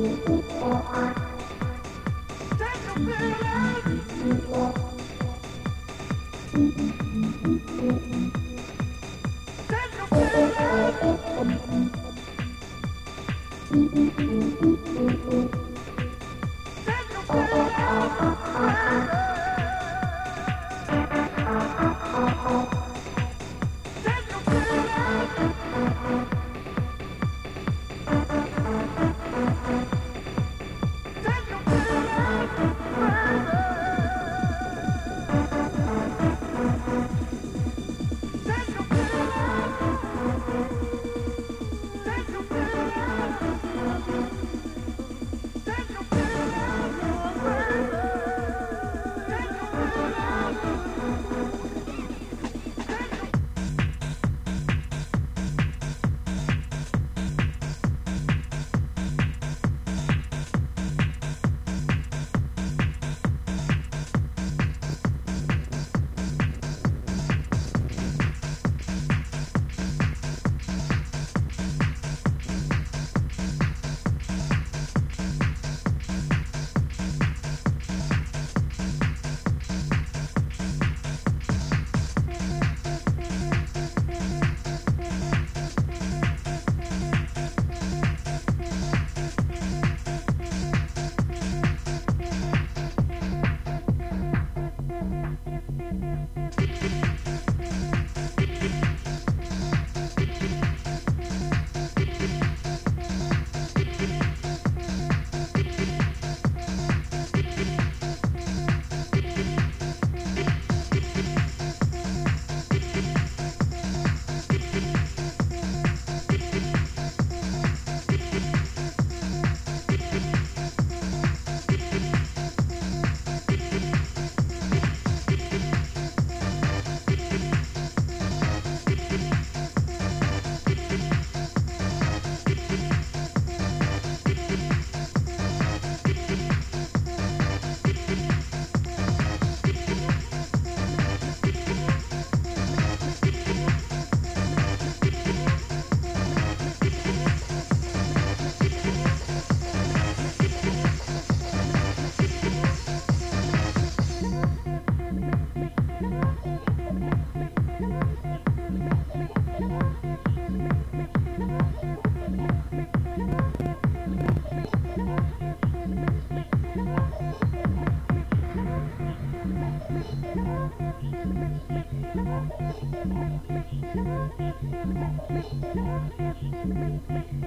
Take a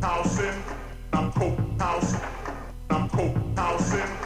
housing, I'm coke housing, I'm coke housing.